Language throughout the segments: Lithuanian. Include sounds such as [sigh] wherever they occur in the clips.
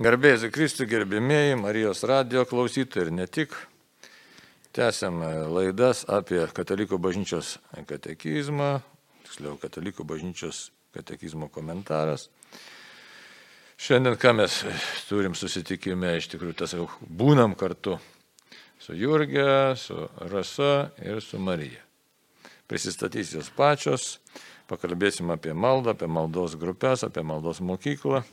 Garbėjai Kristų gerbimieji, Marijos radio klausytojai ir ne tik. Tęsiam laidas apie Katalikų bažnyčios katekizmą, tiksliau Katalikų bažnyčios katekizmo komentaras. Šiandien, ką mes turim susitikime, iš tikrųjų, tas jau būnam kartu su Jurgė, su Rasa ir su Marija. Prisistatys jos pačios, pakalbėsim apie maldą, apie maldos grupės, apie maldos mokyklą.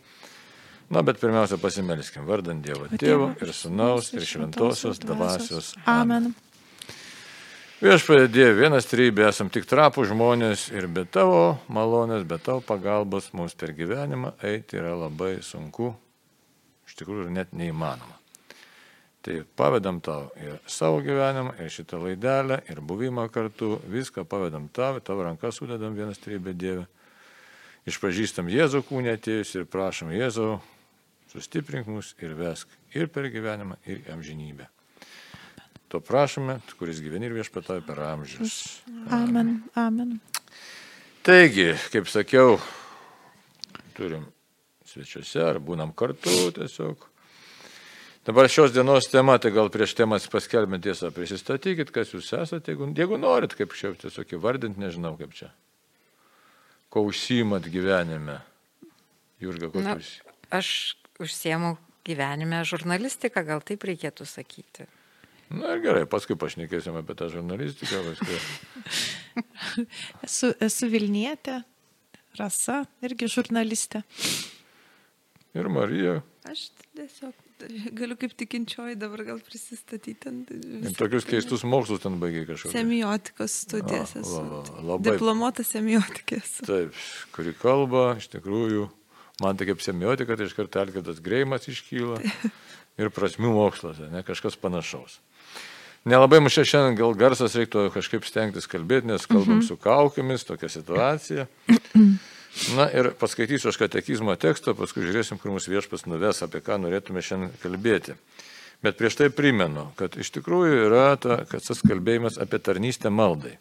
Na, bet pirmiausia pasimeliskim vardant Dievo Tėvo ir Sūnaus ir Šventosios dvasios. Amen. Viešpatie Dieve, vienas trybė, esam tik trapų žmonės ir be tavo malonės, be tavo pagalbos mums per gyvenimą eiti yra labai sunku, iš tikrųjų net neįmanoma. Tai pavedam tau ir savo gyvenimą, ir šitą laidelę, ir buvimą kartu, viską pavedam tau, tavo rankas sudedam vienas trybė Dieve. Išpažįstam Jėzų kūnę atėjus ir prašom Jėzų, sustiprink mus ir vesk ir per gyvenimą, ir amžinybę. To prašome, kuris gyveni ir viešpatauja per amžius. Amen. Amen. Taigi, kaip sakiau, turim svečiuose ar būnam kartu tiesiog. Dabar šios dienos tema, tai gal prieš temas paskelbint tiesą, prisistatykit, kas jūs esate, jeigu, jeigu norit, kaip čia tiesiog įvardinti, nežinau kaip čia. Ko užsimat gyvenime? Jurga, ko jūs? Aš užsiemu gyvenime žurnalistiką, gal taip reikėtų sakyti. Na ir gerai, paskui pašnekėsim apie tą žurnalistiką. Paskui. [laughs] esu, esu Vilnietė, Rasa, irgi žurnalistė. Ir Marija. Aš tiesiog galiu kaip tikinčioji dabar gal prisistatyti. Ir tokius keistus mokslus ten baigiai kažkokius. Semiotikos studijas esu. Labai. Diplomuota semiotikės. Taip, kuri kalba, iš tikrųjų, Man tai kaip semiotika, tai iš karto Alkėdas Greimas iškyla [laughs] ir prasmių mokslas, ne kažkas panašaus. Nelabai mums šiandien gal garsas reiktų kažkaip stengtis kalbėti, nes kalbam mm -hmm. su kaukiamis, tokia situacija. [clears throat] Na ir paskaitysiu aš katekizmo tekstą, paskui žiūrėsim, kur mūsų viešpas nuves, apie ką norėtume šiandien kalbėti. Bet prieš tai primenu, kad iš tikrųjų yra ta, kad tas kalbėjimas apie tarnystę maldai.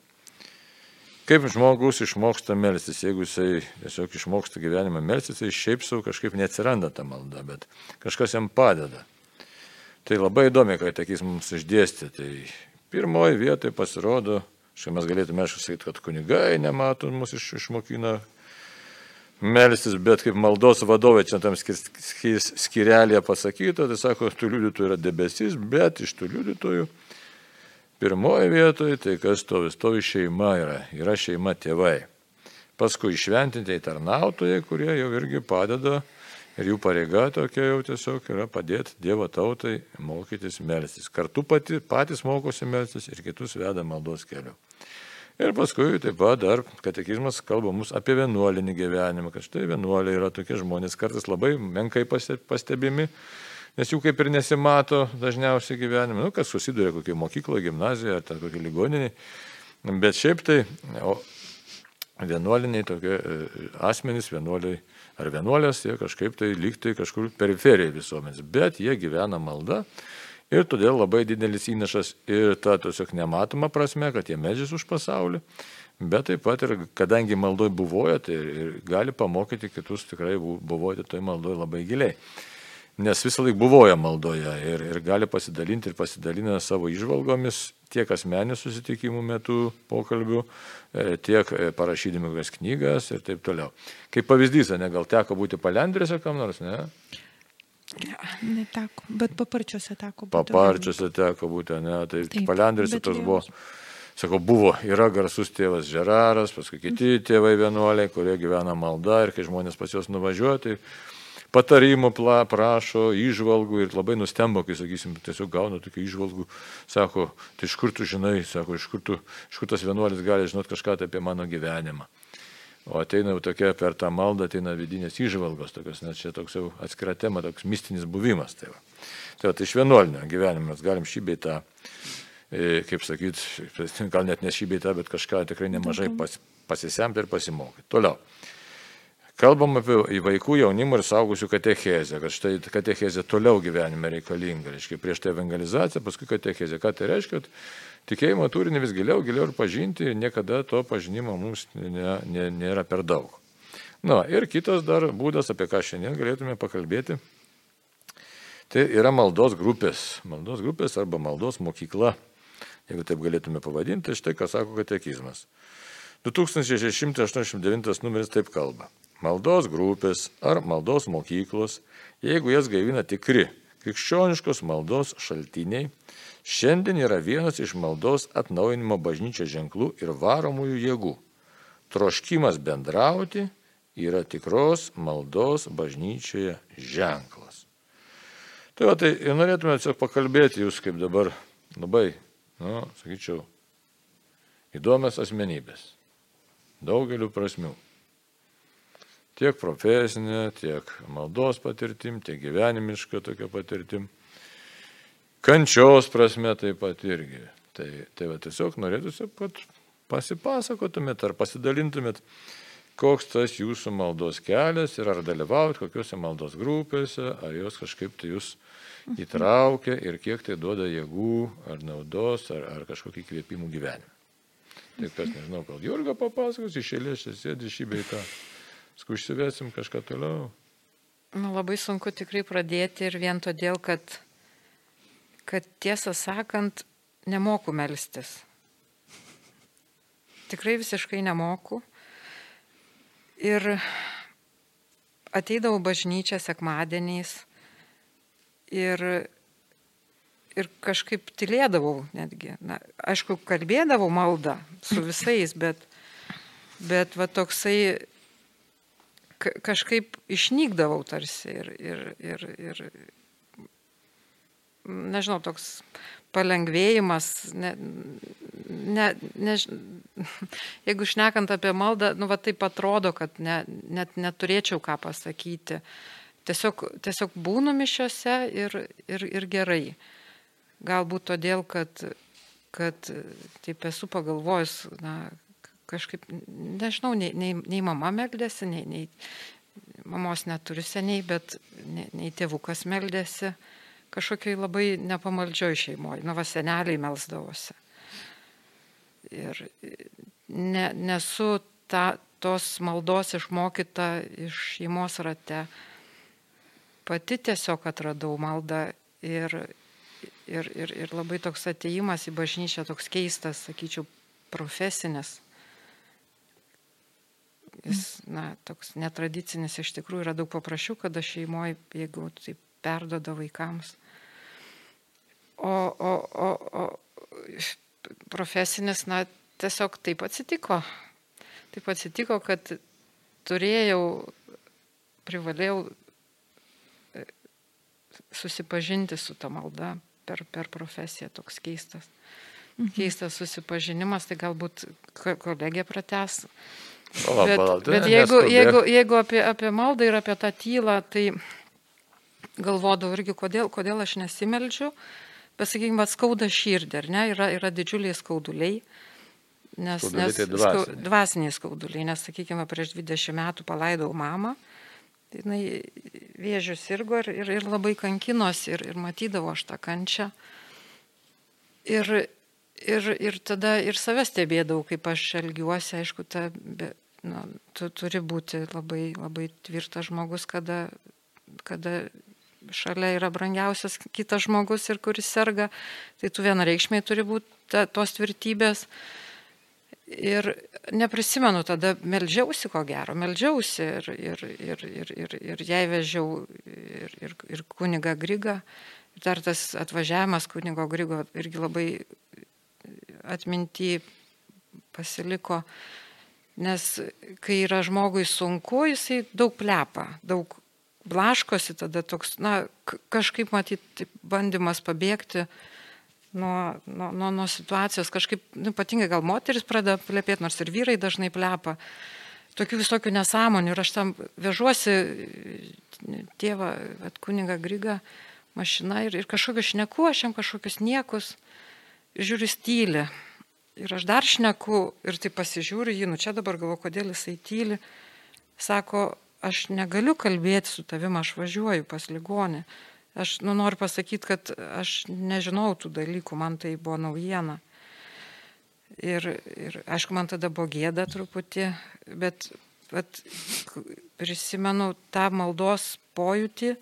Kaip žmogus išmoksta melstis, jeigu jisai tiesiog išmoksta gyvenimą melstis, tai šiaip savo kažkaip neatsiranda ta malda, bet kažkas jam padeda. Tai labai įdomi, kad tekys mums išdėstė. Tai pirmoji vietoje pasirodo, štai mes galėtume aišku sakyti, kad kunigai nemato mus iš, išmokina melstis, bet kaip maldos vadovai čia tam skir, skir, skirelėje pasakyta, tai sako, tų liudytojų yra debesis, bet iš tų liudytojų Pirmoji vietoje tai kas stovi, stovi šeima yra, yra šeima tėvai. Paskui išventintieji tarnautojai, kurie jau irgi padeda ir jų pareiga tokia jau tiesiog yra padėti Dievo tautai mokytis melstis. Kartu pati, patys mokosi melstis ir kitus veda maldos keliu. Ir paskui taip pat dar katekizmas kalba mums apie vienuolinį gyvenimą, kad štai vienuoliai yra tokie žmonės kartais labai menkai pastebimi nes jų kaip ir nesimato dažniausiai gyvenime, nu, kas susiduria kokioje mokykloje, gimnazijoje ar kokioje ligoninėje. Bet šiaip tai o, vienuoliniai tokie e, asmenys, vienuoliai ar vienuolės, jie kažkaip tai lygtai kažkur periferijai visuomenės, bet jie gyvena malda. Ir todėl labai didelis įnašas ir ta tiesiog nematoma prasme, kad jie medžiais už pasaulį, bet taip pat ir kadangi maldoj buvoja, tai gali pamokyti kitus tikrai buvoti toj maldoj labai giliai nes visą laiką buvoja maldoje ir, ir gali pasidalinti ir pasidalina savo išvalgomis tiek asmeninių susitikimų metu pokalbių, e, tiek e, parašydami kokias knygas ir taip toliau. Kaip pavyzdys, ne, gal teko būti palendrėse kam nors, ne? Ne, neteko, bet paparčiuose teko būti. Paparčiuose teko būti, ne, tai palendrėse toks buvo. Sako, buvo, yra garsus tėvas Žeraras, paskui kiti tėvai vienuoliai, kurie gyvena malda ir kai žmonės pas juos nuvažiuoja, tai patarimų prašo, išvalgų ir labai nustemba, kai, sakysim, tiesiog gauna tokių išvalgų, sako, tai iš kur tu žinai, sako, iš kur, tu, iš kur tas vienuolis gali žinoti kažką tai apie mano gyvenimą. O ateina jau tokia per tą maldą, ateina vidinės išvalgos, tokios, net čia toks jau atskira tema, toks mistinis buvimas. Tai, va. tai, va, tai iš vienuolinio gyvenimo mes galim šį beitą, e, kaip sakyt, gal net ne šį beitą, bet kažką tikrai nemažai pas, pasisemti ir pasimokyti. Toliau. Kalbam apie vaikų, jaunimo ir saugusių katechezę, kad štai katechezė toliau gyvenime reikalinga. Reiškia, prieš tai evangelizacija, paskui katechezė. Ką tai reiškia? Kad tikėjimo turinį vis giliau, giliau ir pažinti ir niekada to pažinimo mums nė, nė, nėra per daug. Na ir kitas dar būdas, apie ką šiandien galėtume pakalbėti, Tai yra maldos grupės, maldos grupės arba maldos mokykla, jeigu taip galėtume pavadinti, štai ką sako katekizmas. 2689 numeris taip kalba. Maldos grupės ar maldos mokyklos, jeigu jas gaivina tikri krikščioniškos maldos šaltiniai, šiandien yra vienas iš maldos atnaujinimo bažnyčios ženklų ir varomųjų jėgų. Troškimas bendrauti yra tikros maldos bažnyčioje ženklas. Tai va, tai norėtume tiesiog pakalbėti jūs kaip dabar labai, nu, sakyčiau, įdomias asmenybės. Daugeliu prasmių. Tiek profesinė, tiek maldos patirtim, tiek gyvenimiška tokia patirtim. Kančios prasme taip pat irgi. Tai, tai va tiesiog norėtųsi, kad pasipasakotumėt ar pasidalintumėt, koks tas jūsų maldos kelias ir ar dalyvaut kokiuose maldos grupėse, ar jos kažkaip tai jūs įtraukia ir kiek tai duoda jėgų ar naudos ar, ar kažkokį kvėpimų gyvenimą. Tai kas nežinau, gal Jurga papasakos, iš eilės čia sėdi šį beitą. Skušsivesim kažką toliau. Nu, labai sunku tikrai pradėti ir vien todėl, kad, kad tiesą sakant, nemoku melstis. Tikrai visiškai nemoku. Ir ateidavau bažnyčią sekmadieniais ir, ir kažkaip tylėdavau netgi. Na, aišku, kalbėdavau maldą su visais, bet, bet va toksai kažkaip išnykdavau tarsi ir, ir, ir, ir nežinau, toks palengvėjimas, ne, ne, ne, [laughs] jeigu šnekant apie maldą, nu va taip atrodo, kad ne, net neturėčiau ką pasakyti. Tiesiog, tiesiog būnu mišiuose ir, ir, ir gerai. Galbūt todėl, kad, kad taip esu pagalvojus, na, kažkaip, nežinau, nei, nei, nei mama meldėsi, nei, nei mamos neturiu seniai, bet nei, nei tėvukas meldėsi kažkokiai labai nepamaldžioj šeimoje. Nu, va, seneliai melsdavosi. Ir ne, nesu ta, tos maldos išmokyta iš šeimos rate. Pati tiesiog atradau maldą ir, ir, ir, ir labai toks ateimas į bažnyčią, toks keistas, sakyčiau, profesinis jis, na, toks netradicinis iš tikrųjų yra daug paprasčiau, kada šeimoje, jeigu taip perdoda vaikams. O, o, o, o profesinis, na, tiesiog taip atsitiko. Taip atsitiko, kad turėjau, privalėjau e, susipažinti su ta malda per, per profesiją, toks keistas. Mhm. Keistas susipažinimas, tai galbūt kolegė prates Palauk, bet, tai bet jeigu, jeigu, jeigu apie, apie maldą ir apie tą tylą, tai galvodavau irgi, kodėl, kodėl aš nesimeldžiu. Bet, sakykime, skauda širdį, ar ne, yra, yra didžiuliai skauduliai. Nes, Skauduliai nes tai dvasiniai. skau, dvasiniai skauduliai, nes, sakykime, prieš 20 metų palaidau mamą, tai jinai vėžių sirgo ir, ir, ir labai kankinosi ir, ir matydavo aš tą kančią. Ir, ir, ir tada ir save stebėdavau, kaip aš elgiuosi, aišku, ta, be, nu, tu turi būti labai, labai tvirtas žmogus, kada, kada šalia yra brangiausias kitas žmogus ir kuris serga, tai tu vienareikšmiai turi būti ta, tos tvirtybės. Ir neprisimenu, tada melžiausi ko gero, melžiausi ir, ir, ir, ir, ir, ir jai vežiau ir, ir, ir kuniga Griga. Ir dar tas atvažiavimas kunigo Grigo irgi labai atminti pasiliko, nes kai yra žmogui sunku, jisai daug plepa, daug blaškosi, tada toks, na, kažkaip matyti bandymas pabėgti nuo, nuo, nuo, nuo situacijos, kažkaip, nu, ypatingai gal moteris pradeda plepėti, nors ir vyrai dažnai plepa. Tokių visokių nesąmonių ir aš tam vežuosi tėvą, at kuniga Griga, mašina ir, ir kažkokius šneku, aš jam kažkokius niekus žiūriu stylį. Ir aš dar šneku ir tai pasižiūriu jį, nu čia dabar galvoju, kodėl jisai tyli. Sako, aš negaliu kalbėti su tavim, aš važiuoju pas ligonį. Aš nu, noriu pasakyti, kad aš nežinau tų dalykų, man tai buvo naujiena. Ir, ir aišku, man tada buvo gėda truputį, bet, bet prisimenu tą maldos pojūtį,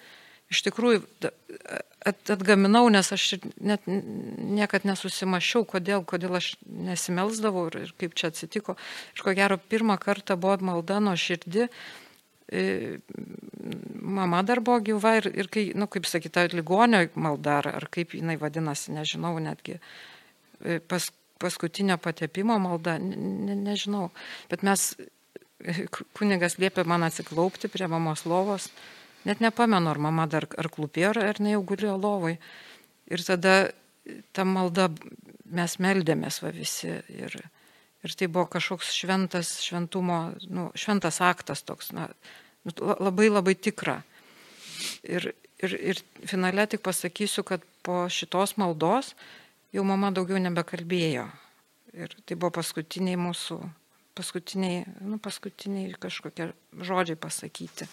iš tikrųjų atgaminau, nes aš net niekad nesusimašiau, kodėl, kodėl aš nesimelsdavau ir, ir kaip čia atsitiko. Ir ko gero, pirmą kartą buvo malda nuo širdį. E, mama dar buvo gyva ir, ir kai, na, nu, kaip sakyta, ligonio malda, ar, kaip jinai vadinasi, nežinau netgi. E, pas, paskutinio patepimo malda, ne, ne, nežinau. Bet mes, kunigas liepė man atsiklaupti prie mamos lovos net nepamenu, ar mama dar ar klūpėjo, ar ne jau gulėjo lovai. Ir tada ta malda mes meldėmės va visi. Ir, ir tai buvo kažkoks šventas, šventumo, nu, šventas aktas toks, na, nu, labai labai tikra. Ir, ir, ir finale tik pasakysiu, kad po šitos maldos jau mama daugiau nebekalbėjo. Ir tai buvo paskutiniai mūsų, paskutiniai, nu, paskutiniai kažkokie žodžiai pasakyti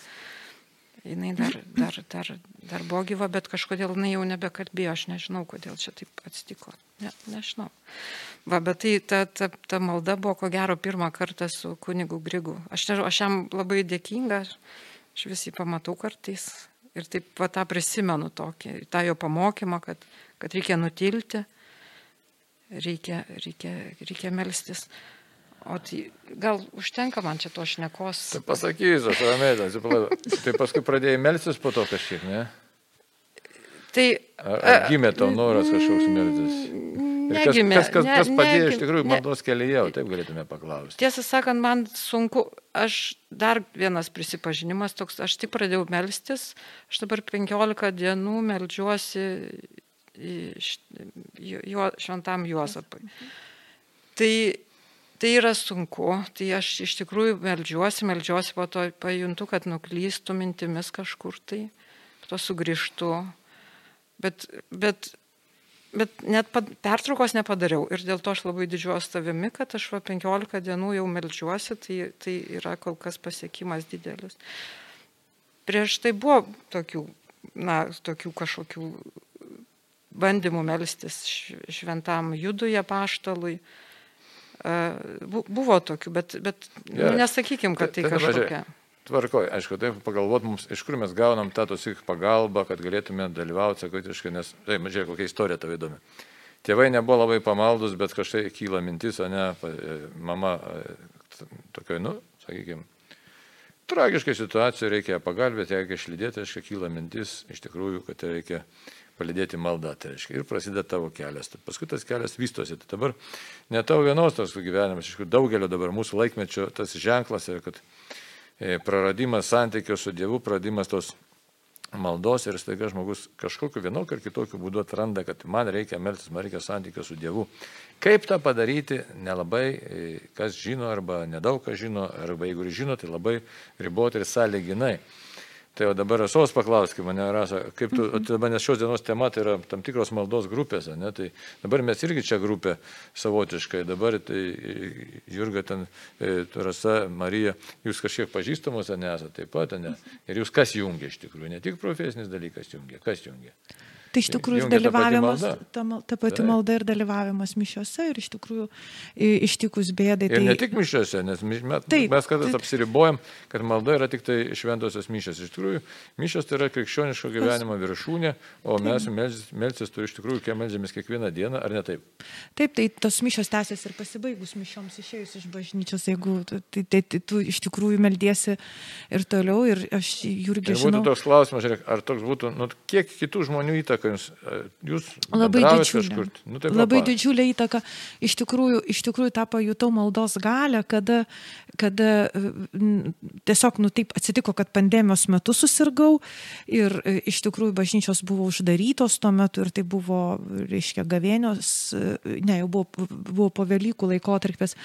jinai dar, dar, dar, dar buvo gyva, bet kažkodėl jinai jau nebekalbėjo, aš nežinau, kodėl čia taip atsitiko. Ne, nežinau. Va, bet tai ta, ta, ta malda buvo ko gero pirmą kartą su kunigu Grigu. Aš, nežinau, aš jam labai dėkinga, aš visi pamatau kartais. Ir taip va tą prisimenu tokį, tą jo pamokymą, kad, kad reikia nutilti, reikia, reikia, reikia melstis. O tai gal užtenka man čia to šnekos. Tai pasakysiu, aš ramiai, atsiprašau. Tai paskui pradėjai melsis po to kažkiek, ne? Tai... Ar, ar gimė tau noras kažkoks melsis? Kas, kas, kas, kas padėjo ne, iš tikrųjų maldos kelyje, taip galėtume paklausti. Tiesą sakant, man sunku, aš dar vienas prisipažinimas toks, aš tik pradėjau melstis, aš dabar 15 dienų melžiuosi juo, šventam Juozapui. Tai tai yra sunku, tai aš iš tikrųjų melžiuosi, melžiuosi, po to pajuntu, kad nuklystų mintimis kažkur tai, po to sugrįžtu. Bet, bet, bet net pertraukos nepadariau ir dėl to aš labai didžiuoju savimi, kad aš va 15 dienų jau melžiuosi, tai, tai yra kol kas pasiekimas didelis. Prieš tai buvo tokių, na, tokių kažkokių bandymų melstis šventam juduje paštalui Buvo tokių, bet, bet ja. nesakykim, kad tai, tai kažkokia. Tvarkoj, aišku, taip pagalvot mums, iš kur mes gaunam tą tos pagalbą, kad galėtume dalyvauti sakotiškai, nes, tai, mažiai, kokia istorija tavo įdomi. Tėvai nebuvo labai pamaldus, bet kažkaip kyla mintis, o ne, e, mama, e, tokioj, nu, sakykime, tragiškai situacijai reikia pagalbėti, reikia išlydėti, aišku, kyla mintis, iš tikrųjų, kad reikia palidėti maldą, tai reiškia, ir prasideda tavo kelias. Tai paskui tas kelias vystosi. Tai dabar ne tavo vienos tas gyvenimas, iš tikrųjų daugelio dabar mūsų laikmečio tas ženklas yra, kad e, praradimas santykio su Dievu, praradimas tos maldos ir staiga žmogus kažkokiu vienokiu ar kitokiu būdu atranda, kad man reikia melsis, man reikia santykio su Dievu. Kaip tą padaryti, nelabai e, kas žino arba nedaug kas žino, arba jeigu ir žino, tai labai riboti ir sąlyginai. Tai o dabar esos paklauskime mane, Rasa, kaip tu, mhm. dabar nes šios dienos tema tai yra tam tikros maldos grupės, ne, tai dabar mes irgi čia grupė savotiškai, dabar tai Jurga ten, Rasa, Marija, jūs kažkiek pažįstamos, nesate taip pat, ne, ir jūs kas jungia iš tikrųjų, ne tik profesinis dalykas jungia, kas jungia. Tai iš tikrųjų ir dalyvavimas, ta, ta pati malda ir dalyvavimas mišiuose ir iš tikrųjų ištikus bėdai. Tai... Ir ne tik mišiuose, nes mes, taip, mes kartais taip. apsiribojam, kad malda yra tik tai šventosios mišios. Iš tikrųjų, mišios tai yra krikščioniško gyvenimo viršūnė, o taip. mes melsis, melsis tu iš tikrųjų, kiek melžiamės kiekvieną dieną, ar ne taip? Taip, tai tos mišios tęsiasi ir pasibaigus mišioms išėjus iš bažnyčios, jeigu tai, tai, tai, tai tu iš tikrųjų meldiesi ir toliau. Ir aš jurgi žinau. Būtų toks klausimas, ar toks būtų, nu, kiek kitų žmonių įtaka įtaka jums? Jūs labai didžiulė. Kažkur, nu, tai labai pa. didžiulė įtaka. Iš tikrųjų, iš tikrųjų tą pajutau maldos galę, kada, kada tiesiog, nu taip atsitiko, kad pandemijos metu susirgau ir e, iš tikrųjų bažnyčios buvo uždarytos tuo metu ir tai buvo, reiškia, gavėnios, e, ne, jau buvo, buvo po Velykų laikotarpis,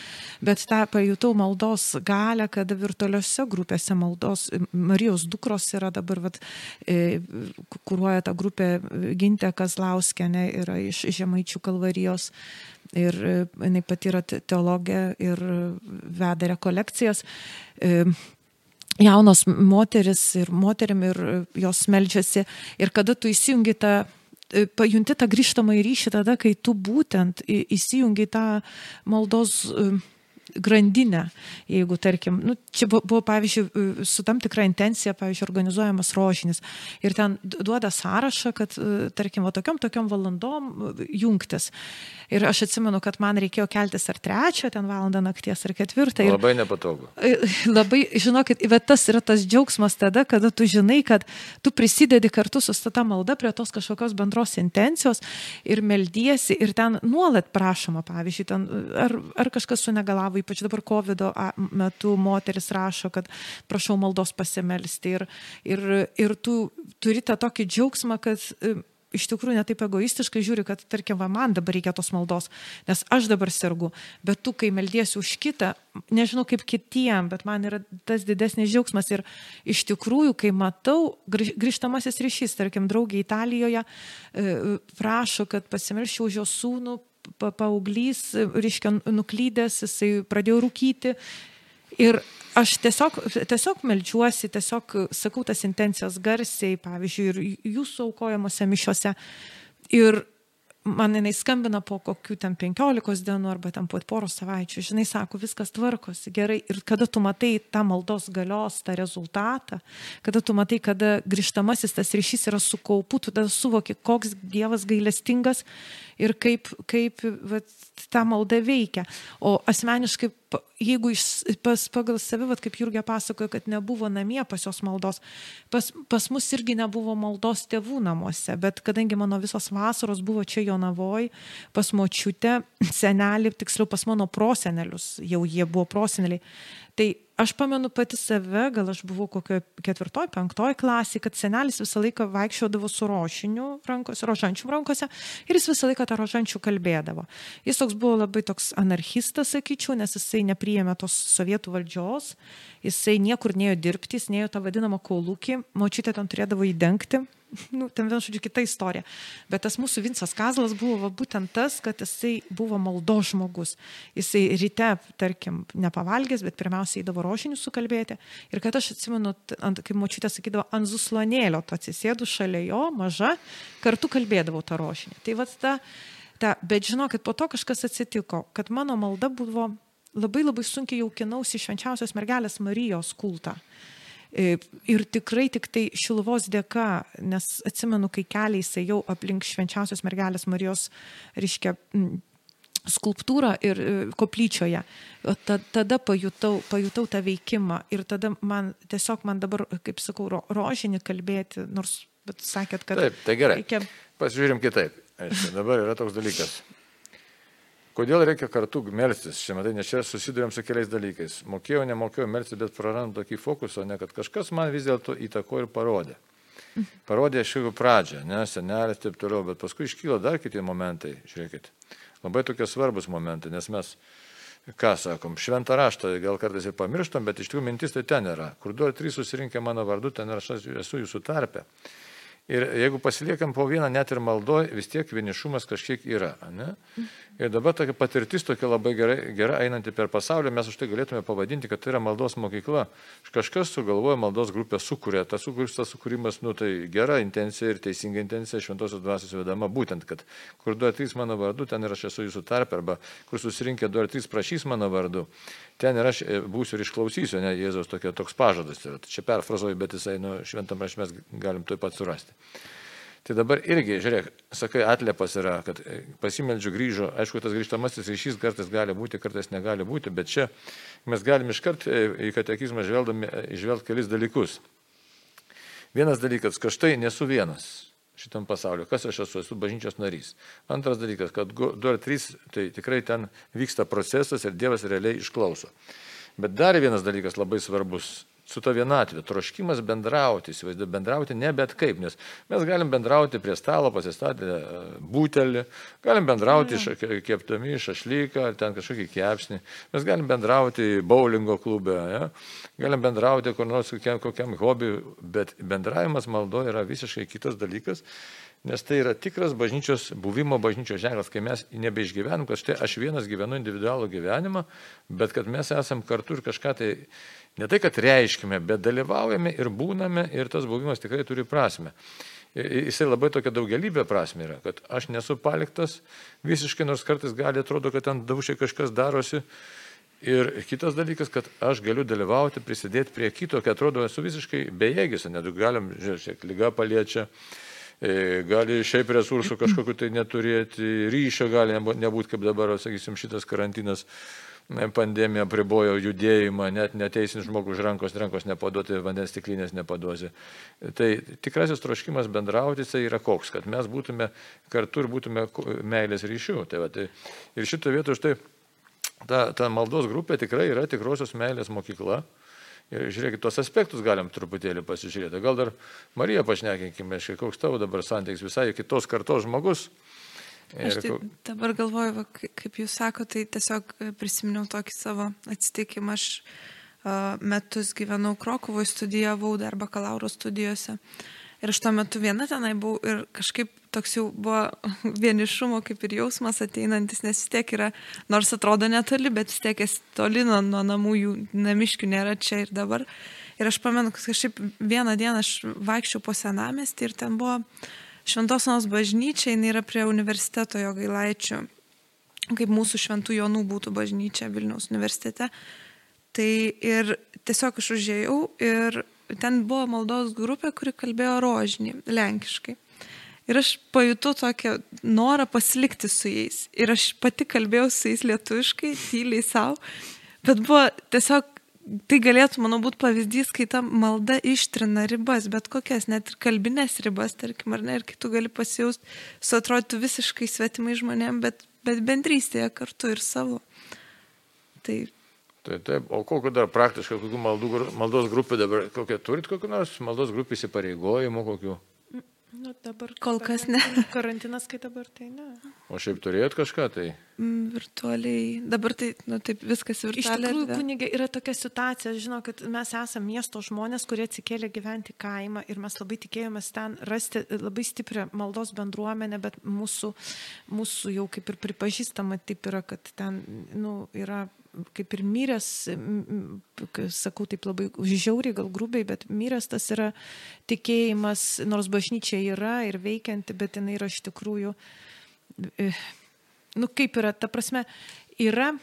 bet tą pajutau maldos galę, kada virtualiuose grupėse maldos, Marijos dukros yra dabar, vat, e, kuruoja tą grupę Gintė Kazlauskienė yra iš Žemaičių kalvarijos ir e, jinai pati yra teologė ir veda rekolekcijas. E, jaunos moteris ir moterim ir jos melžiasi ir kada tu įsijungi tą e, pajunti tą grįžtamą į ryšį tada, kai tu būtent įsijungi tą maldos grandinę. Jeigu, tarkim, nu, čia buvo, pavyzdžiui, su tam tikra intencija, pavyzdžiui, organizuojamas rožinis. Ir ten duoda sąrašą, kad, tarkim, va tokiom, tokiom valandom jungtis. Ir aš atsimenu, kad man reikėjo keltis ar trečią ten valandą nakties, ar ketvirtą. Ir labai nepatogu. Labai, žinokit, bet tas yra tas džiaugsmas tada, kada tu žinai, kad tu prisidedi kartu su ta malda prie tos kažkokios bendros intencijos ir meldiesi ir ten nuolat prašoma, pavyzdžiui, ten, ar, ar kažkas sunegalavo, ypač dabar COVID metu moteris rašo, kad prašau maldos pasimelsti ir, ir, ir tu turi tą tokį džiaugsmą, kad iš tikrųjų netaip egoistiškai žiūri, kad, tarkim, va, man dabar reikia tos maldos, nes aš dabar sergu, bet tu, kai meldiesi už kitą, nežinau kaip kitiem, bet man yra tas didesnis džiaugsmas ir iš tikrųjų, kai matau grįžtamasis ryšys, tarkim, draugė Italijoje e, prašo, kad pasimelščiau už jo sūnų, paauglys, reiškia, nuklydęs, jisai pradėjo rūkyti ir aš tiesiog, tiesiog melčiuosi, tiesiog sakau tas intencijas garsiai, pavyzdžiui, ir jūsų aukojamuose mišiuose. Ir man jinai skambina po kokių ten penkiolikos dienų arba ten po poros savaičių, žinai, sako, viskas tvarkosi gerai. Ir kada tu matai tą maldos galios, tą rezultatą, kada tu matai, kada grįžtamasis tas ryšys yra su kaupu, tu tada suvoki, koks Dievas gailestingas ir kaip, kaip vat, ta malda veikia. O asmeniškai, jeigu iš, pas, pagal save, vat, kaip Jurgė pasakojo, kad nebuvo namie pas jos maldos, pas, pas mus irgi nebuvo maldos tėvų namuose, bet kadangi mano visos vasaros buvo čia Jonavoj, pas močiutę, senelį, tiksliau pas mano prosenelius, jau jie buvo proseneliai, tai aš pamenu pati save, gal aš buvau kokio ketvirtoj, penktoj klasėje, kad senelis visą laiką vaikščiodavo su rošiniu rankose, rožančių rankose ir jis visą laiką tą rožančių kalbėdavo. Jis toks buvo labai toks anarchistas, sakyčiau, nes jisai nepriėmė tos sovietų valdžios, jisai niekur neėjo dirbti, jis neėjo tą vadinamą kolūkį, močiutė ten turėdavo įdengti nu, ten vien žodžiu kita istorija. Bet tas mūsų Vincas Kazlas buvo va, būtent tas, kad jisai buvo maldo žmogus. Jisai ryte, tarkim, nepavalgęs, bet pirmiausiai įdavo rožinius sukalbėti. Ir kad aš atsimenu, ant, kaip močiutė sakydavo, ant zuslonėlio, tu atsisėdu šalia jo, maža, kartu kalbėdavau tą rožinį. Tai va ta, ta, bet žinokit, po to kažkas atsitiko, kad mano malda buvo labai labai sunkiai jaukinausi švenčiausios mergelės Marijos kultą. E, ir tikrai tik tai šiluvos dėka, nes atsimenu, kai keliais ėjau aplink švenčiausios mergelės Marijos, reiškia, skulptūrą ir e, koplyčioje. Tada pajutau, pajutau tą veikimą ir tada man tiesiog man dabar, kaip sakau, ro, rožinį kalbėti, nors bet sakėt, kad... Taip, tai gerai. Reikia... Pasižiūrim kitaip. Aišku, dabar yra toks dalykas. Kodėl reikia kartu melstis? Šiame tai nes čia susidurėm su keliais dalykais. Mokėjau, nemokėjau melstis, bet prarandu tokį fokusą, ne kad kažkas man vis dėlto įtako ir parodė. Parodė šių pradžią, ne, senelis ir taip toliau, bet paskui iškyla dar kiti momentai, žiūrėkit. Labai tokie svarbus momentai, nes mes, ką sakom, šventą raštą gal kartais ir pamirštam, bet iš tikrųjų mintis tai ten yra. Kur du ar trys susirinkę mano vardu, ten aš esu jūsų tarpe. Ir jeigu pasiliekam po vieną net ir maldoj, vis tiek vienišumas kažkiek yra. Ne? Ir dabar tokia patirtis tokia labai gerai, gera einanti per pasaulį, mes už tai galėtume pavadinti, kad tai yra maldos mokykla. Kažkas sugalvoja maldos grupę, sukuria. Tas, tas sukūrimas, nu tai gera intencija ir teisinga intencija šventosios dvasios vedama, būtent, kad kur du ar trys mano vardu, ten ir aš esu jūsų tarp, arba kur susirinkę du ar trys prašys mano vardu, ten ir aš e, būsiu ir išklausysiu, ne Jėzaus tokia, toks pažadas. Yra. Čia perfrazuoju, bet jisai nu, šventam rašmės galim tuoj pat surasti. Tai dabar irgi, žiūrėk, sakai, atliepas yra, kad e, pasimeldžiu grįžo, aišku, tas grįžtamasis ryšys kartais gali būti, kartais negali būti, bet čia mes galim iškart e, į katekizmą žvelgdami išvelgti kelis dalykus. Vienas dalykas, kad štai nesu vienas šitam pasauliu, kas aš esu, esu bažnyčios narys. Antras dalykas, kad du ar trys, tai tikrai ten vyksta procesas ir Dievas realiai išklauso. Bet dar vienas dalykas labai svarbus su ta vienatvė, troškimas bendrauti, įsivaizduoju, bendrauti ne bet kaip, nes mes galim bendrauti prie stalo, pasistatę e, būtelį, galim bendrauti ja. keptami šašlyką, ar ten kažkokį kepsnį, mes galim bendrauti bowlingo klube, ja? galim bendrauti kur nors kokiam, kokiam hobiui, bet bendravimas maldo yra visiškai kitas dalykas. Nes tai yra tikras bažnyčios buvimo bažnyčios ženklas, kai mes nebeišgyvenam, kad štai aš vienas gyvenu individualų gyvenimą, bet kad mes esam kartu ir kažką tai Ne tai, kad reiškime, bet dalyvaujame ir būname ir tas buvimas tikrai turi prasme. Jisai labai tokia daugelybė prasme yra, kad aš nesu paliktas visiškai, nors kartais gali atrodo, kad ten daušiai kažkas darosi Ir kitas dalykas, kad aš galiu dalyvauti, prisidėti prie kito, kai atrodo esu visiškai bejėgis, net galim, žiūrėk, lyga paliečia, e, gali šiaip resursų kažkokiu tai neturėti, ryšio gali nebūti, kaip dabar, sakysim, šitas karantinas pandemija pribojo judėjimą, net neteisinis žmogus už rankos, rankos nepaduoti, vandens stiklinės nepaduosi. Tai tikrasis troškimas bendrauti, tai yra koks, kad mes būtume kartu ir būtume meilės ryšių. Tai va, tai, ir šito vietu štai ta, ta maldos grupė tikrai yra tikrosios meilės mokykla. Ir žiūrėkit, tos aspektus galim truputėlį pasižiūrėti. Gal dar Mariją pašnekinkime, koks tavo dabar santykis visai kitos kartos žmogus. Aš tai dabar galvoju, va, kaip jūs sakote, tai tiesiog prisiminiau tokį savo atsitikimą. Aš uh, metus gyvenau Krokuvoje, studijavau dar bakalauro studijose. Ir aš tuo metu viena tenai buvau ir kažkaip toks jau buvo [laughs] vienišumo kaip ir jausmas ateinantis, nes vis tiek yra, nors atrodo netoli, bet vis tiek esi toli nuo, nuo namų, jų namiškių nėra čia ir dabar. Ir aš pamenu, kad kažkaip vieną dieną aš vaikščiau po senamestį ir ten buvo Šventosonos bažnyčia, jinai yra prie universiteto jo gailaičių, kaip mūsų šventų jonų būtų bažnyčia Vilniaus universitete. Tai ir tiesiog aš užėjau ir ten buvo maldos grupė, kuri kalbėjo rožinį, lenkiškai. Ir aš pajutau tokią norą pasilikti su jais. Ir aš pati kalbėjau su jais lietuviškai, tyliai savo. Bet buvo tiesiog, tai galėtų, manau, būti pavyzdys, kai ta malda ištrina ribas, bet kokias, net ir kalbinės ribas, tarkim, ar ne, ir kai tu gali pasijausti, su atrodytų visiškai svetimai žmonėm, bet, bet bendrystėje kartu ir savo. Tai Tai taip, o kokiu dar praktiškai, kokių maldų, maldos grupė dabar, kokią turit kokių nors maldos grupė įsipareigojimų, kokių? Nu, dabar kol kas ne. [laughs] Karantinas, kai dabar tai ne. O šiaip turėjot kažką tai? Mm, virtualiai. Dabar tai, nu, taip viskas virtualiai. Iš tikrųjų, kunigė, yra tokia situacija, žinau, kad mes esame miesto žmonės, kurie atsikėlė gyventi kaimą ir mes labai tikėjomės ten rasti labai stiprią maldos bendruomenę, bet mūsų, mūsų jau kaip ir pripažįstama taip yra, kad ten, nu, yra kaip ir myrės, sakau taip labai žiauriai, gal grubiai, bet myrės tas yra tikėjimas, nors bažnyčia yra ir veikianti, bet jinai yra iš tikrųjų, e, nu kaip yra, ta prasme, yra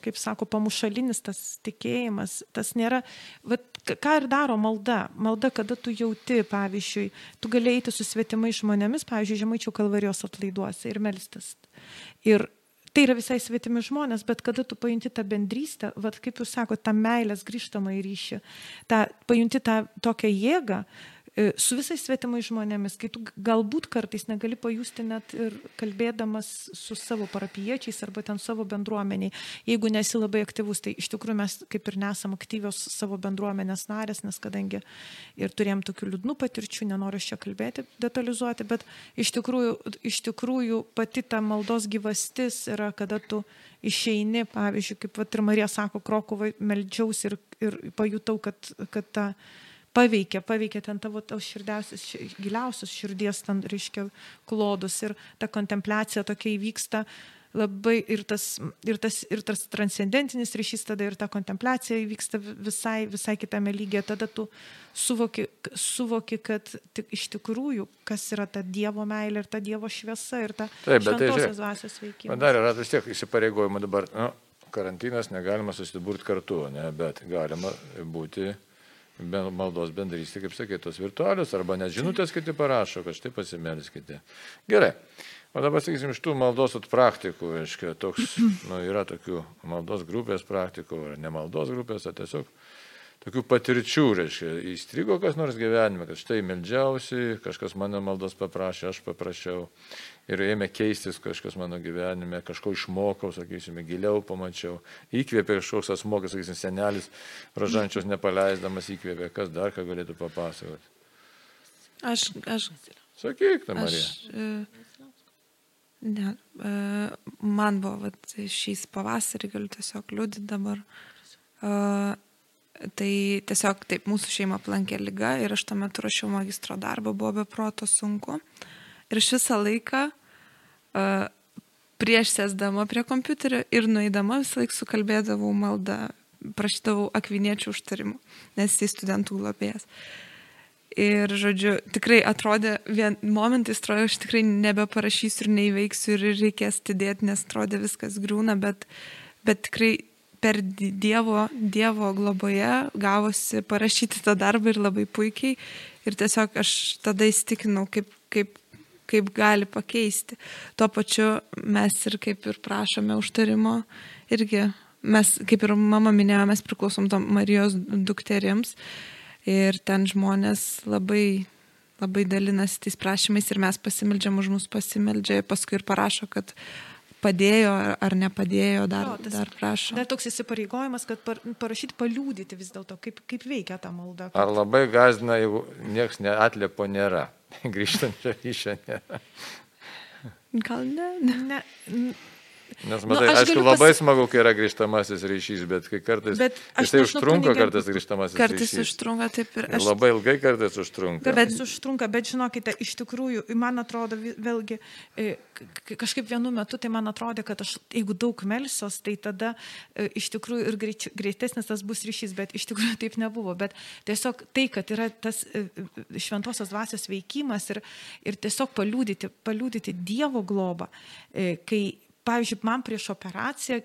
kaip sako, pamušalinis tas tikėjimas, tas nėra, vat, ką ir daro malda. Malda, kada tu jauti, pavyzdžiui, tu galėjai eiti su svetimais žmonėmis, pavyzdžiui, žemaičių kalvarijos atlaiduose ir melstis. Ir tai yra visai svetimi žmonės, bet kada tu pajunti tą bendrystę, vad kaip jūs sakote, tą meilės grįžtamą į ryšį, tą, pajunti tą tokią jėgą, E, su visais svetimais žmonėmis, kai tu galbūt kartais negali pajusti net ir kalbėdamas su savo parapiečiais arba ten savo bendruomeniai, jeigu nesi labai aktyvus, tai iš tikrųjų mes kaip ir nesam aktyvios savo bendruomenės narės, nes kadangi ir turėjom tokių liūdnų patirčių, nenoriu čia kalbėti, detalizuoti, bet iš tikrųjų, iš tikrųjų pati ta maldos gyvastis yra, kada tu išeini, pavyzdžiui, kaip vat, ir Marija sako, Krokovai meldžiausi ir, ir pajutau, kad, kad ta paveikia, paveikia ten tavo tos širdiausius, giliausius širdies, ten reiškia, klodus ir ta kontempliacija tokia įvyksta labai ir tas, ir tas, ir tas transcendentinis ryšys tada ir ta kontempliacija įvyksta visai, visai kitame lygiai, tada tu suvoki, suvoki kad tik, iš tikrųjų, kas yra ta Dievo meilė ir ta Dievo šviesa ir ta Taip, bet tai dvasios veikimas. Man dar yra vis tiek įsipareigojimų dabar, nu, karantinas, negalima susiburti kartu, ne, bet galima būti maldos bendrystė, kaip sakė, tos virtualios, arba net žinutės kiti parašo, kad štai pasimelskite. Gerai. O dabar, sakysim, iš tų maldos praktikų, aiškiai, toks, [clears throat] nu, yra tokių maldos grupės praktikų, ar ne maldos grupės, o tiesiog tokių patirčių, reiškia, įstrigo kas nors gyvenime, kad štai meldžiausi, kažkas mano maldos paprašė, aš paprašiau ir ėmė keistis kažkas mano gyvenime, kažko išmokau, sakysime, giliau pamačiau, įkvėpė kažkoks asmo, sakysim, senelis, rožančios nepaleisdamas įkvėpė, kas dar ką galėtų papasakoti. Aš, aš. Sakyk, ta Marija. Aš, e, ne, e, man buvo, vat, šiais pavasarį galiu tiesiog liūdėti dabar. E, Tai tiesiog taip mūsų šeima aplankė lyga ir aš tuo metu rašiau magistro darbą, buvo be proto sunku. Ir aš visą laiką prieš sėsdama prie kompiuterio ir nueidama visą laiką sukalbėdavau maldą, prašydavau akviniečių užtarimų, nes jis studentų globėjas. Ir, žodžiu, tikrai atrodė, vien momentais atrodė, aš tikrai nebeparašysiu ir neįveiksiu ir reikės atidėti, nes atrodė viskas griūna, bet bet tikrai per Dievo, dievo globoje gavosi parašyti tą darbą ir labai puikiai. Ir tiesiog aš tada įstikinau, kaip, kaip, kaip gali pakeisti. Tuo pačiu mes ir kaip ir prašome užtarimo, irgi mes, kaip ir mama minėjo, mes priklausom tam Marijos dukterims. Ir ten žmonės labai labai dalinasi tais prašymais ir mes pasimildžiam už mus pasimeldžia, paskui ir parašo, kad padėjo ar nepadėjo, dar, jo, tas, dar prašo. Dar toks įsipareigojimas, kad par, parašyti, paliūdyti vis dėlto, kaip, kaip veikia ta malda. Kad... Ar labai gazina, jeigu niekas neatliepo nėra, grįžtančio ryšio nėra? Gal ne? ne. Nes, matai, nu, aišku, labai pas... smagu, kai yra grįžtamasis ryšys, bet kai kartais... Bet jisai užtrunka kunigė... kartais grįžtamasis kartais ryšys. Kartais užtrunka, taip ir aš. Labai ilgai kartais užtrunka. Kartais bet... užtrunka, bet žinokite, iš tikrųjų, man atrodo, vėlgi, e, kažkaip vienu metu, tai man atrodė, kad aš, jeigu daug melsios, tai tada e, iš tikrųjų ir greitesnis tas bus ryšys, bet iš tikrųjų taip nebuvo. Bet tiesiog tai, kad yra tas e, šventosios dvasios veikimas ir, ir tiesiog paliūdyti, paliūdyti Dievo globą, kai pavyzdžiui, man prieš operaciją,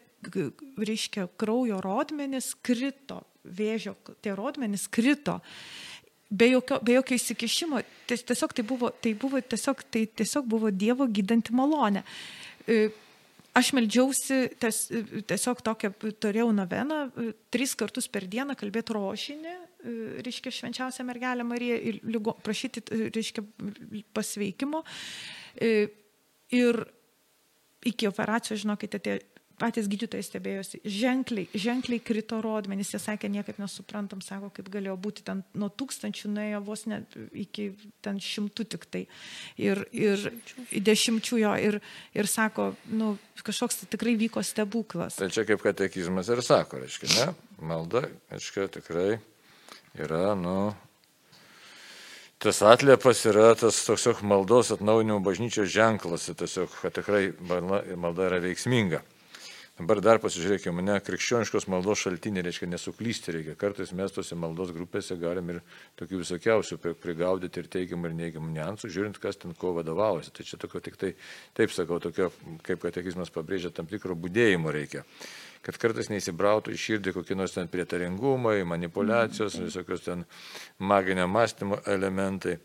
reiškia, kraujo rodmenys krito, vėžio tie rodmenys krito. Be jokio, be jokio įsikišimo, tiesiog tai buvo, tai buvo, tiesiog, tai tiesiog buvo Dievo gydanti malonė. E, aš meldžiausi, ties, tiesiog tokią, turėjau noveną, e, tris kartus per dieną kalbėti rožinį, e, reiškia, švenčiausią mergelę Mariją ir prašyti, reiškia, pasveikimo. Ir iki operacijos, žinokite, tie patys gydytojai stebėjosi, ženkliai, ženkliai krito rodmenys, jie sakė, niekaip nesuprantam, sako, kaip galėjo būti ten nuo tūkstančių, nuėjo vos net iki ten šimtų tik tai. Ir, ir dešimčių jo, ir, ir sako, nu, kažkoks tai tikrai vyko stebuklas. Tai čia kaip katekizmas ir sako, reiškia, ne? Malda, reiškia, tikrai yra, nu, tas atliepas yra tas toks maldos atnaujinimo bažnyčios ženklas, tiesiog, kad tikrai malda yra veiksminga. Dabar dar pasižiūrėkime, ne krikščioniškos maldos šaltiniai reiškia nesuklysti reikia. Kartais mes tose maldos grupėse galim ir tokių visokiausių prigaudyti ir teigiamų ir neigiamų niansų, žiūrint, kas ten ko vadovaujasi. Tai čia tokio tik tai, taip sakau, tokio, kaip katekizmas pabrėžia, tam tikro būdėjimo reikia kad kartais neįsibrautų į širdį kokie nors ten prietaringumai, manipulacijos, mhm. visokios ten maginio mąstymo elementai.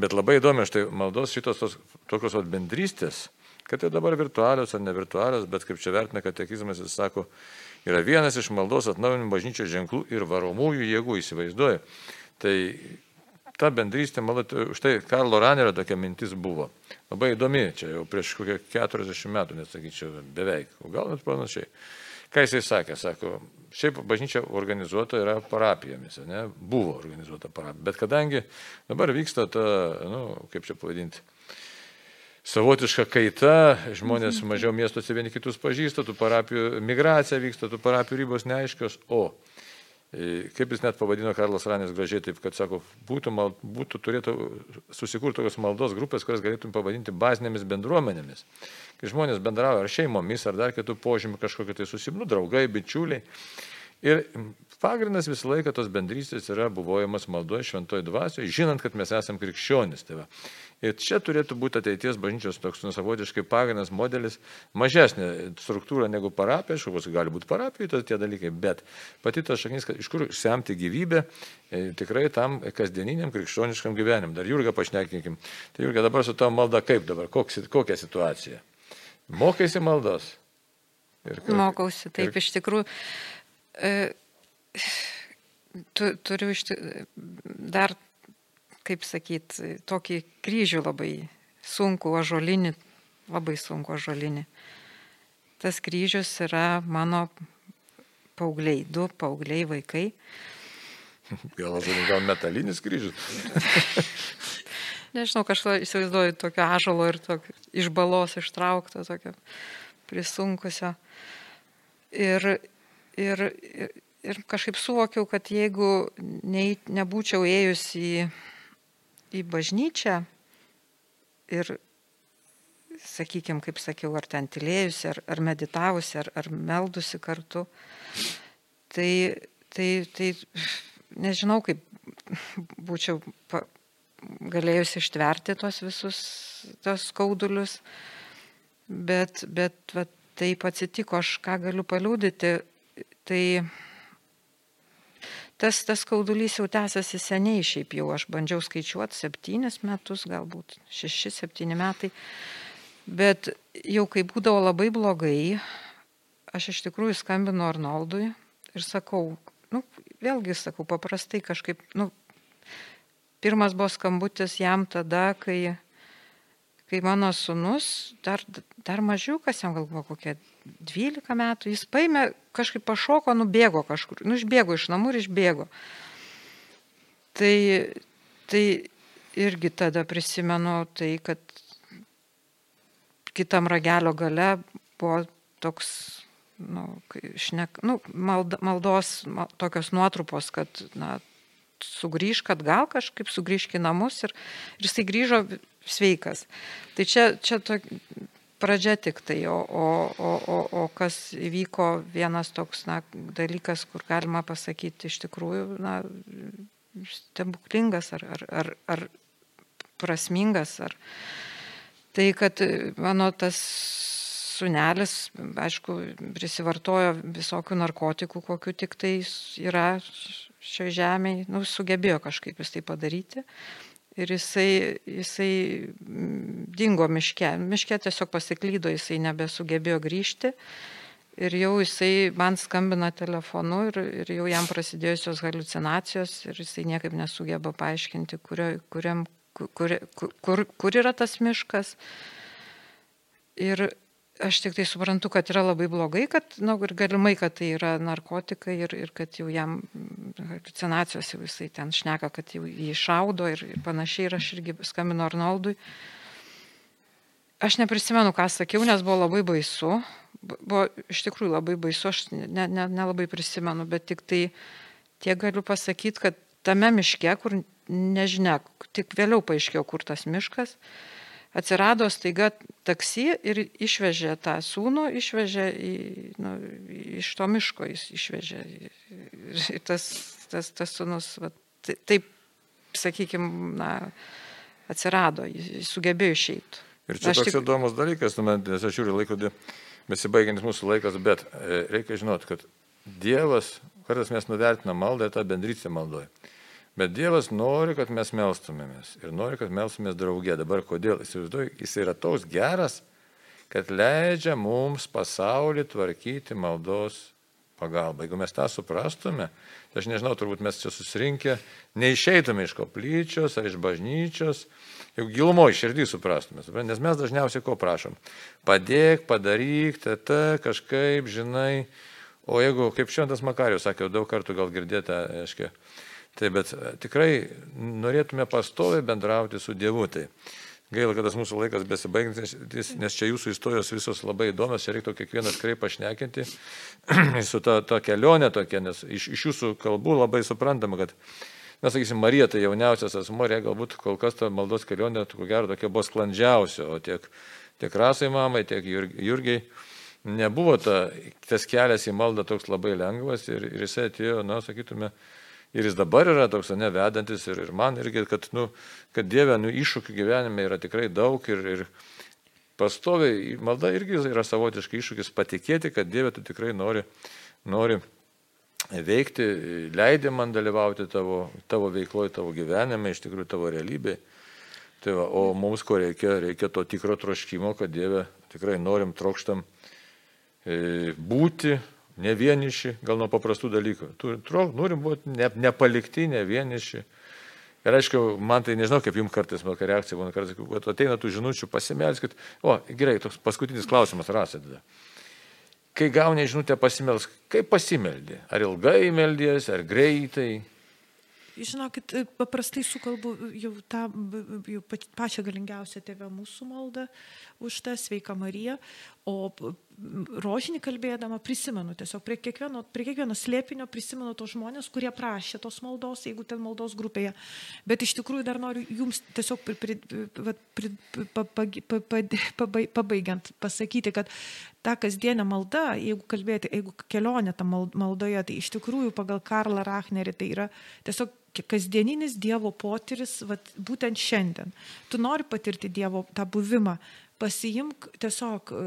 Bet labai įdomi štai maldos šitos tos, tokios bendrystės, kad tai dabar virtualios ar nevirtualios, bet kaip čia vertina katekizmas, jis sako, yra vienas iš maldos atnaujinimo bažnyčios ženklų ir varomųjų jėgų, įsivaizduoja. Tai ta bendrystė, malot, štai Karlo Ranerio tokia mintis buvo. Labai įdomi, čia jau prieš kokią 40 metų, nesakyčiau, beveik, o gal net panašiai. Ką jisai sakė? Sako, šiaip bažnyčia organizuota yra parapijomis, ne? buvo organizuota parapija. Bet kadangi dabar vyksta ta, nu, kaip čia pavadinti, savotiška kaita, žmonės mhm. mažiau miestuose vieni kitus pažįsta, tų parapijų migracija vyksta, tų parapijų ribos neaiškios, o kaip jis net pavadino Karlas Ranės gražiai, taip kad sako, būtų, mal, būtų turėtų susikurti tokios maldos grupės, kurias galėtum pavadinti bazinėmis bendruomenėmis. Kai žmonės bendrauja ar šeimomis, ar dar kitų požymių kažkokie tai susimnų, draugai, bičiuliai. Ir pagrindas visą laiką tos bendrystės yra buvojimas maldoje šventoje dvasioje, žinant, kad mes esame krikščionys. Tai va. ir čia turėtų būti ateities bažnyčios toks nusavotiškai pagrindas modelis, mažesnė struktūra negu parapija, aišku, gali būti parapijai tie dalykai, bet pati ta šaknis, iš kur semti gyvybę e, tikrai tam kasdieniniam krikščioniškam gyvenimui. Dar Jurga pašnekinkim. Tai Jurga dabar su tavo malda kaip dabar, koks, kokia situacija? Mokaisi maldos? Ir, Mokausi, taip ir, iš tikrųjų E, tu, turiu iš dar, kaip sakyt, tokį kryžių labai sunku, ažolinį, labai sunku ažolinį. Tas kryžius yra mano paaugliai, du paaugliai vaikai. Gal, gal metalinis kryžius? [laughs] Nežinau, kažką įsivaizduoju tokio ažalo ir tokio iš balos ištraukto, tokio prisunkusio. Ir Ir, ir, ir kažkaip suvokiau, kad jeigu ne, nebūčiau ėjus į, į bažnyčią ir, sakykime, kaip sakiau, ar ten tylėjusi, ar, ar meditavusi, ar, ar meldusi kartu, tai, tai, tai nežinau, kaip būčiau pa, galėjusi ištverti tos visus tos skaudulius, bet, bet vat, taip atsitiko, aš ką galiu paliūdyti, tai tas, tas skaudulys jau tęsiasi seniai, šiaip jau aš bandžiau skaičiuoti septynis metus, galbūt šeši, septyni metai, bet jau kai būdavo labai blogai, aš iš tikrųjų skambinu Arnoldui ir sakau, nu, vėlgi sakau, paprastai kažkaip, nu, pirmas buvo skambutis jam tada, kai kai mano sunus, dar, dar mažiukas, jam gal buvo kokie 12 metų, jis paėmė, kažkaip pašoko, nubėgo kažkur, nu išbėgo iš namų ir išbėgo. Tai, tai irgi tada prisimenu tai, kad kitam ragelio gale buvo toks, nu, šnek, nu malda, maldos mal, tokios nuotrupos, kad, na, sugrįž, kad gal kažkaip sugrįžk į namus ir, ir jisai grįžo sveikas. Tai čia, čia to, pradžia tik tai, o, o, o, o, o kas įvyko vienas toks na, dalykas, kur galima pasakyti iš tikrųjų na, stebuklingas ar, ar, ar, ar prasmingas. Ar... Tai, kad mano tas sunelis, aišku, prisivartojo visokių narkotikų, kokiu tik tai yra šioje žemėje, nu, sugebėjo kažkaip jis tai padaryti ir jisai, jisai mm, dingo miške. Miške tiesiog pasiklydo, jisai nebesugebėjo grįžti. Ir jau jisai man skambina telefonu ir, ir jau jam prasidėjusios halucinacijos ir jisai niekaip nesugeba paaiškinti, kurio, kuriam, kur, kur, kur, kur yra tas miškas. Ir aš tik tai suprantu, kad yra labai blogai, kad, na, nu, ir galimai, kad tai yra narkotikai ir, ir kad jau jam halucinacijos jau jisai ten šneka, kad jau jį šaudo ir, ir panašiai, ir aš irgi skambinu Arnoldui. Aš neprisimenu, ką sakiau, nes buvo labai baisu. Buvo iš tikrųjų labai baisu, aš nelabai ne, ne, ne prisimenu, bet tik tai tiek galiu pasakyti, kad tame miške, kur nežinia, tik vėliau paaiškėjo, kur tas miškas, uh, atsirado staiga taksi ir išvežė tą sūnų, išvežė į, nu, iš to miško, jis išvežė. Ir tas, tas, tas sūnus, va, taip, sakykime, na, atsirado, jis sugebėjo išeiti. Ir čia aš toks tik... įdomus dalykas, nu, nes aš žiūriu laikrodį, besibaigiantis mūsų laikas, bet e, reikia žinoti, kad Dievas, kartais mes nuvertinam maldą ir tą bendrystę maldoje. Bet Dievas nori, kad mes melstumėmės ir nori, kad melstumės draugė. Dabar kodėl? Įsivaizduoju, jis yra toks geras, kad leidžia mums pasaulį tvarkyti maldos pagalba. Jeigu mes tą suprastume, tai aš nežinau, turbūt mes čia susirinkę, neišeitume iš koplyčios ar iš bažnyčios, jeigu gilumoje širdį suprastume. Nes mes dažniausiai ko prašom? Padėk, padaryk, tata, kažkaip, žinai. O jeigu, kaip šventas Makarius sakė, daug kartų gal girdėta, aiškiai, Tai bet e, tikrai norėtume pastoviai bendrauti su Dievu. Tai gaila, kad tas mūsų laikas besibaigiantis, nes čia jūsų istorijos visos labai įdomios, čia reiktų kiekvienas kreipą šnekinti [clears throat] su ta, ta kelionė tokia, nes iš, iš jūsų kalbų labai suprantama, kad, na, sakysim, Marija tai jauniausias asmo, jie galbūt kol kas ta maldos kelionė, ko gero, tokia buvo sklandžiausia, o tiek, tiek rasai mamai, tiek jurgiai nebuvo ta, tas kelias į maldą toks labai lengvas ir, ir jisai atėjo, na, sakytume, Ir jis dabar yra toks nevedantis ir, ir man irgi, kad, nu, kad Dieve, nu, iššūkių gyvenime yra tikrai daug ir, ir pastoviai, malda irgi yra savotiškai iššūkis patikėti, kad Dieve tu tikrai nori, nori veikti, leidė man dalyvauti tavo, tavo veikloje, tavo gyvenime, iš tikrųjų tavo realybėje. Tai va, o mums ko reikia, reikia to tikro troškimo, kad Dieve tikrai norim, trokštam e, būti ne vieniši, gal nuo paprastų dalykų. Norim būti ne, nepalikti, ne vieniši. Ir aišku, man tai nežinau, kaip jums kartais, mano reakcija, man kartais, kad ateina tų žinučių pasimelskit. O, gerai, toks paskutinis klausimas rasėte. Kai gauni žinutę pasimelsk, kaip pasimeldė? Ar ilgai meldies, ar greitai? Žinokit, paprastai sukalbu jau tą jau pačią galingiausią tėvę mūsų maldą už tą sveiką Mariją, o rožinį kalbėdama prisimenu, tiesiog prie kiekvieno, prie kiekvieno slėpinio prisimenu tos žmonės, kurie prašė tos maldos, jeigu ten maldos grupėje. Bet iš tikrųjų dar noriu jums tiesiog pri, pri, pri, pri, pabaigiant pasakyti, kad ta kasdienė malda, jeigu kalbėti, jeigu kelionė tą maldoje, tai iš tikrųjų pagal Karlą Rachnerį tai yra tiesiog kasdieninis Dievo potyris, vat, būtent šiandien. Tu nori patirti Dievo tą buvimą, pasiimk tiesiog e,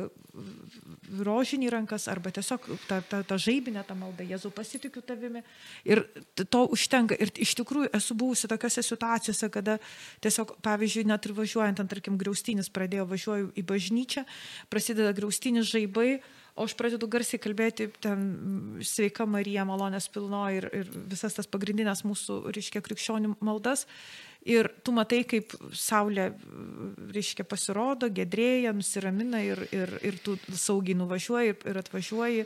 rožinį rankas arba tiesiog tą, tą, tą žaibinę tą maldą, Jėzau pasitikiu tavimi. Ir to užtenka. Ir iš tikrųjų esu buvusi tokiose situacijose, kada tiesiog, pavyzdžiui, net ir važiuojant, ant, tarkim, graustinis pradėjo, važiuoju į bažnyčią, prasideda graustinis žaibai, o aš pradedu garsiai kalbėti ten sveika Marija, malonės pilno ir, ir visas tas pagrindinės mūsų, reiškia, krikščionių maldas. Ir tu matai, kaip saulė, reiškia, pasirodo, gedrėja, nusiramina ir, ir, ir tu saugiai nuvažiuoji ir atvažiuoji.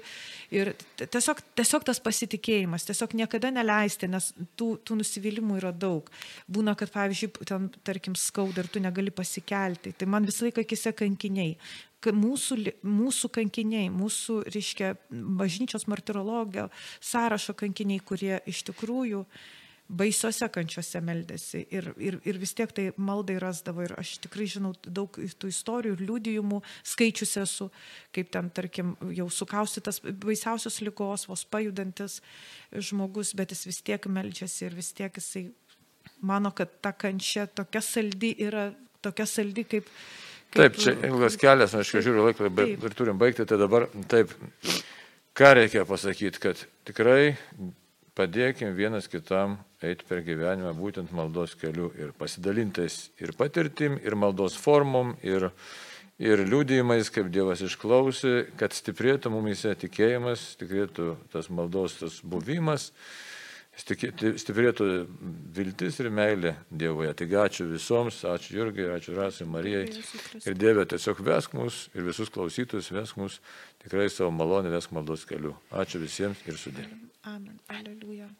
Ir tiesiog, tiesiog tas pasitikėjimas, tiesiog niekada neleisti, nes tų, tų nusivylimų yra daug. Būna, kad, pavyzdžiui, ten, tarkim, skauda ir tu negali pasikelti. Tai man visą laiką akise kankiniai mūsų, mūsų kankiniai, mūsų, reiškia, bažnyčios martirologio sąrašo kankiniai, kurie iš tikrųjų baisiose kančiose meldėsi ir, ir, ir vis tiek tai maldai rasdavo ir aš tikrai žinau daug tų istorijų ir liūdėjimų skaičius esu, kaip ten, tarkim, jau sukaustytas baisiausios lygos, vos pajudantis žmogus, bet jis vis tiek meldžiasi ir vis tiek jisai mano, kad ta kančia tokia saldi yra, tokia saldi kaip Taip, čia ilgas kelias, aš žiūriu laiką ir turim baigti, tai dabar taip. Ką reikia pasakyti, kad tikrai padėkim vienas kitam eiti per gyvenimą būtent maldos keliu ir pasidalintais ir patirtim, ir maldos formom, ir, ir liūdėjimais, kaip Dievas išklausė, kad stiprėtų mumise tikėjimas, stiprėtų tas maldos tas buvimas stiprėtų viltis ir meilė Dievoje. Taigi ačiū visoms, ačiū Jurgiai, ačiū Rasai, Marijai. Ir Dieve tiesiog vesk mus ir visus klausytus vesk mus tikrai savo malonę, vesk maldos keliu. Ačiū visiems ir sudė. Amen. Aleliuja.